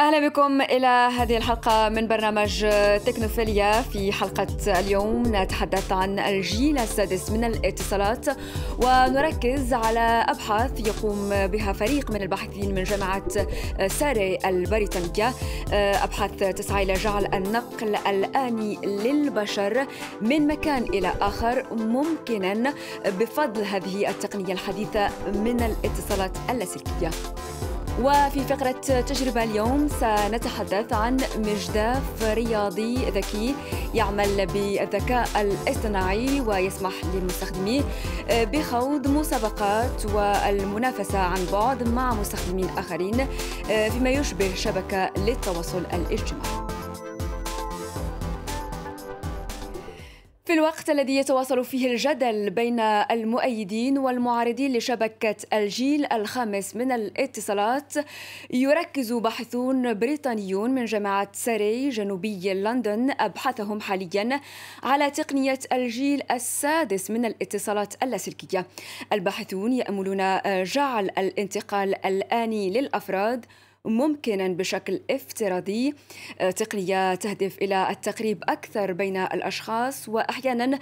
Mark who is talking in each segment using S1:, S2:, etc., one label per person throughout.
S1: أهلا بكم إلى هذه الحلقة من برنامج تكنوفيليا. في حلقة اليوم نتحدث عن الجيل السادس من الاتصالات ونركز على أبحاث يقوم بها فريق من الباحثين من جامعة ساري البريطانية. أبحاث تسعى إلى جعل النقل الآني للبشر من مكان إلى آخر ممكنا بفضل هذه التقنية الحديثة من الاتصالات اللاسلكية. وفي فقرة تجربة اليوم سنتحدث عن مجداف رياضي ذكي يعمل بالذكاء الاصطناعي ويسمح للمستخدمين بخوض مسابقات والمنافسة عن بعد مع مستخدمين آخرين فيما يشبه شبكة للتواصل الاجتماعي. في الوقت الذي يتواصل فيه الجدل بين المؤيدين والمعارضين لشبكة الجيل الخامس من الاتصالات يركز باحثون بريطانيون من جامعة ساري جنوبي لندن أبحاثهم حاليا على تقنية الجيل السادس من الاتصالات اللاسلكية. الباحثون يأملون جعل الانتقال الآني للأفراد ممكنا بشكل افتراضي تقنيه تهدف إلى التقريب أكثر بين الأشخاص وأحيانا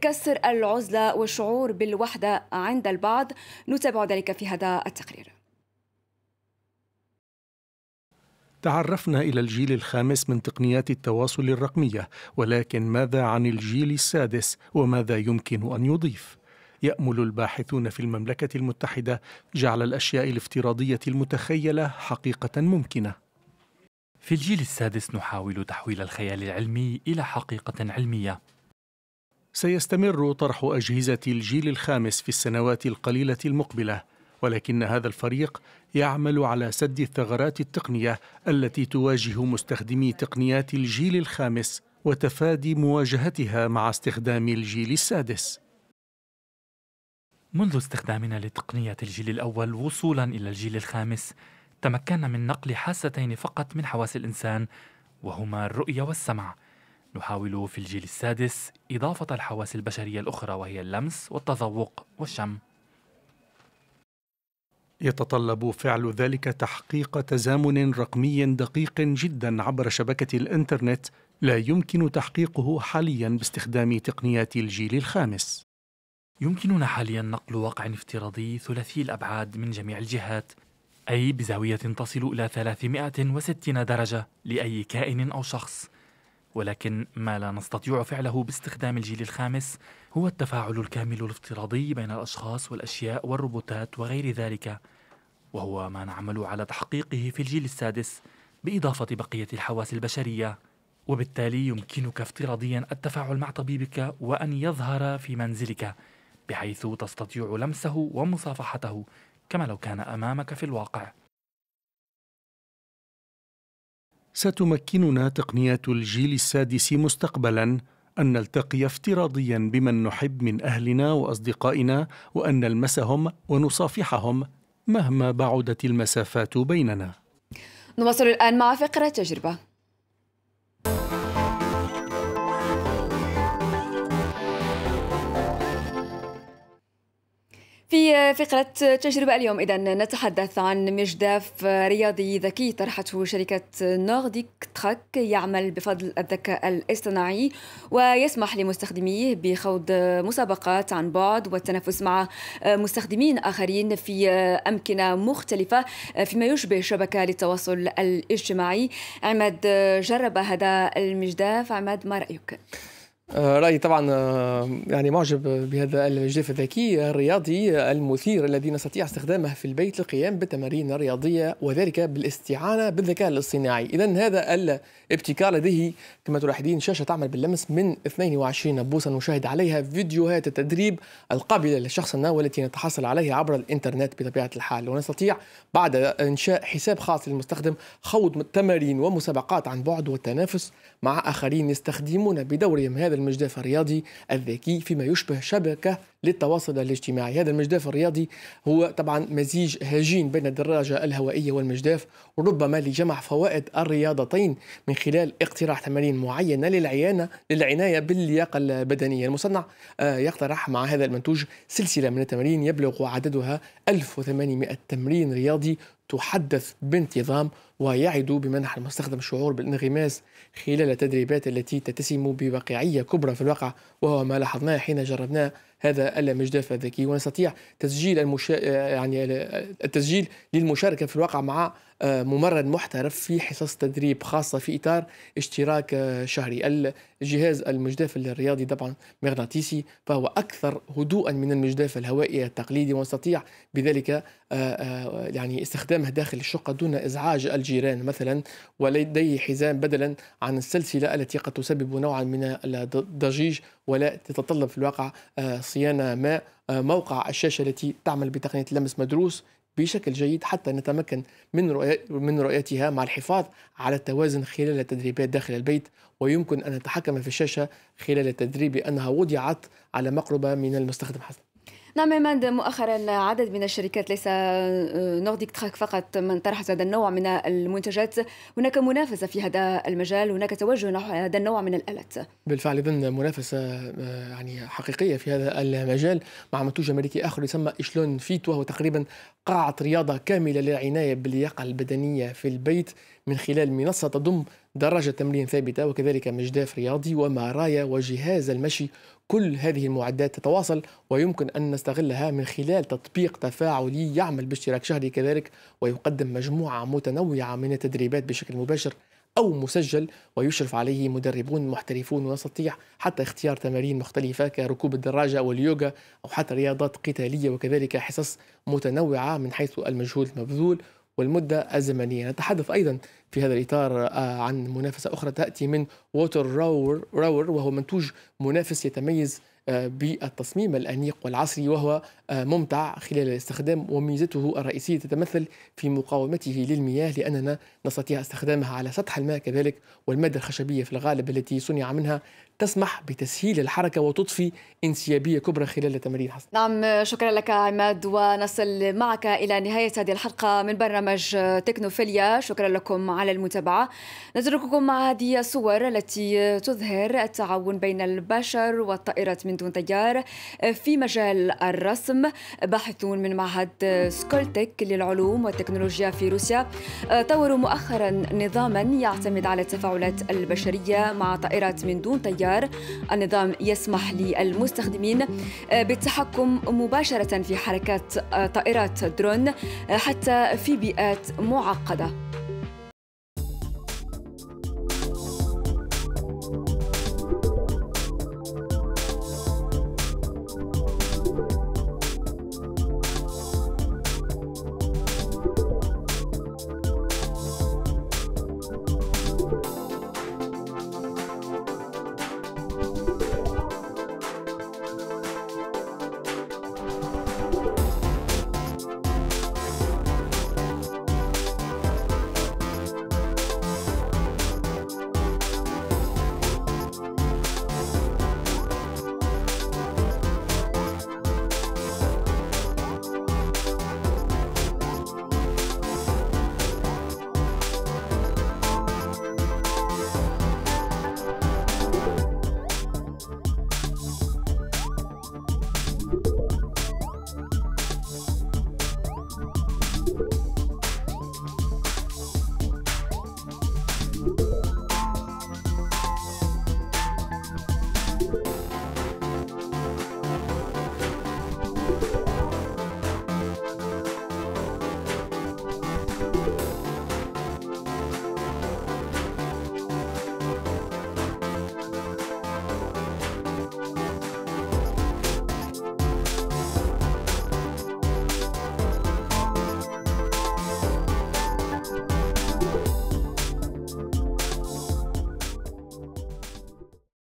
S1: كسر العزلة والشعور بالوحدة عند البعض. نتابع ذلك في هذا التقرير.
S2: تعرفنا إلى الجيل الخامس من تقنيات التواصل الرقمية ولكن ماذا عن الجيل السادس؟ وماذا يمكن أن يضيف؟ يأمل الباحثون في المملكة المتحدة جعل الأشياء الافتراضية المتخيلة حقيقة ممكنة.
S3: في الجيل السادس نحاول تحويل الخيال العلمي إلى حقيقة علمية.
S2: سيستمر طرح أجهزة الجيل الخامس في السنوات القليلة المقبلة ولكن هذا الفريق يعمل على سد الثغرات التقنية التي تواجه مستخدمي تقنيات الجيل الخامس وتفادي مواجهتها مع استخدام الجيل السادس.
S3: منذ استخدامنا لتقنية الجيل الأول وصولا إلى الجيل الخامس تمكنا من نقل حاستين فقط من حواس الإنسان وهما الرؤية والسمع. نحاول في الجيل السادس إضافة الحواس البشرية الأخرى وهي اللمس والتذوق والشم.
S2: يتطلب فعل ذلك تحقيق تزامن رقمي دقيق جدا عبر شبكة الإنترنت لا يمكن تحقيقه حاليا باستخدام تقنيات الجيل الخامس.
S3: يمكننا حاليا نقل واقع افتراضي ثلاثي الأبعاد من جميع الجهات أي بزاوية تصل إلى 360 درجة لأي كائن أو شخص. ولكن ما لا نستطيع فعله باستخدام الجيل الخامس هو التفاعل الكامل الافتراضي بين الأشخاص والأشياء والروبوتات وغير ذلك وهو ما نعمل على تحقيقه في الجيل السادس بإضافة بقية الحواس البشرية. وبالتالي يمكنك افتراضيا التفاعل مع طبيبك وأن يظهر في منزلك. بحيث تستطيع لمسه ومصافحته كما لو كان أمامك في الواقع.
S2: ستمكننا تقنيات الجيل السادس مستقبلا أن نلتقي افتراضيا بمن نحب من أهلنا وأصدقائنا وأن نلمسهم ونصافحهم مهما بعدت المسافات بيننا.
S1: نواصل الآن مع فقرة تجربة. فقرة تجربة اليوم. إذا نتحدث عن مجداف رياضي ذكي طرحته شركة نورديك تراك يعمل بفضل الذكاء الاصطناعي ويسمح لمستخدميه بخوض مسابقات عن بعد والتنافس مع مستخدمين آخرين في أمكنة مختلفة فيما يشبه شبكة للتواصل الاجتماعي. عماد جرب هذا المجداف عماد ما رأيك؟
S4: رأيي طبعا يعني معجب بهذا المجدف الذكي الرياضي المثير الذي نستطيع استخدامه في البيت للقيام بالتمارين الرياضية وذلك بالاستعانة بالذكاء الاصطناعي. إذا هذا الابتكار لديه كما تلاحظين شاشة تعمل باللمس من 22 بوصة نشاهد عليها فيديوهات التدريب القابلة للشخص ما والتي نتحصل عليها عبر الإنترنت بطبيعة الحال. ونستطيع بعد إنشاء حساب خاص للمستخدم خوض تمارين ومسابقات عن بعد والتنافس مع آخرين يستخدمون بدورهم هذا المجدف الرياضي الذكي فيما يشبه شبكة للتواصل الاجتماعي. هذا المجداف الرياضي هو طبعا مزيج هجين بين الدراجة الهوائية والمجداف وربما لجمع فوائد الرياضتين من خلال اقتراح تمارين معينة للعيانة للعناية باللياقة البدنية. المصنع آه، يقترح مع هذا المنتوج سلسلة من التمارين يبلغ عددها 1800 تمرين رياضي تحدث بانتظام ويعد بمنح المستخدم الشعور بالانغماس خلال التدريبات التي تتسم بواقعية كبرى في الواقع وهو ما لاحظناه حين جربناه. هذا المجداف الذكي ونستطيع تسجيل المشا... يعني التسجيل للمشاركة في الواقع مع آه، ممرض محترف في حصص تدريب خاصة في إطار اشتراك آه، شهري. الجهاز المجداف الرياضي طبعا مغناطيسي فهو أكثر هدوءا من المجداف الهوائي التقليدي ونستطيع بذلك آه، يعني استخدامه داخل الشقة دون إزعاج الجيران مثلا ولديه حزام بدلا عن السلسلة التي قد تسبب نوعا من الضجيج ولا تتطلب في الواقع صيانة ما موقع الشاشة التي تعمل بتقنية لمس مدروس بشكل جيد حتى نتمكن من من رؤيتها مع الحفاظ على التوازن خلال التدريبات داخل البيت. ويمكن أن نتحكم في الشاشة خلال التدريب بانها وضعت على مقربة من المستخدم حسب
S1: نعم عماد مؤخرا عدد من الشركات ليس آه، نورديك تراك فقط من طرحت هذا النوع من المنتجات. هناك منافسة في هذا المجال هناك توجه نحو هذا النوع من الآلات.
S4: بالفعل إذن منافسة آه، يعني حقيقية في هذا المجال. مع منتوج أمريكي آخر يسمى إشلون فيت وهو تقريبا قاعة رياضة كاملة للعناية باللياقة البدنية في البيت. من خلال منصة تضم دراجة تمرين ثابتة وكذلك مجداف رياضي ومرايا وجهاز المشي. كل هذه المعدات تتواصل ويمكن أن نستغلها من خلال تطبيق تفاعلي يعمل باشتراك شهري كذلك ويقدم مجموعة متنوعة من التدريبات بشكل مباشر أو مسجل ويشرف عليه مدربون محترفون ونستطيع حتى اختيار تمارين مختلفة كركوب الدراجة أو اليوغا أو حتى رياضات قتالية وكذلك حصص متنوعة من حيث المجهود المبذول والمدة الزمنية. نتحدث أيضا في هذا الإطار آه، عن منافسة أخرى تأتي من WaterRower, Rower وهو منتوج منافس يتميز آه، بالتصميم الأنيق والعصري وهو آه، ممتع خلال الاستخدام وميزته الرئيسية تتمثل في مقاومته للمياه لأننا نستطيع استخدامها على سطح الماء كذلك والمادة الخشبية في الغالب التي صنع منها تسمح بتسهيل الحركة وتضفي انسيابية كبرى خلال التمارين حسن.
S1: نعم شكرا لك عماد. ونصل معك إلى نهاية هذه الحلقة من برنامج تكنوفيليا. شكرا لكم على المتابعة. نترككم مع هذه الصور التي تظهر التعاون بين البشر والطائرات من دون طيار في مجال الرسم. باحثون من معهد سكولتك للعلوم والتكنولوجيا في روسيا. طوروا مؤخرا نظاما يعتمد على التفاعلات البشرية مع طائرات من دون طيار. التيار النظام يسمح للمستخدمين آه، بالتحكم مباشرة في حركات آه، طائرات درون آه، حتى في بيئات معقدة.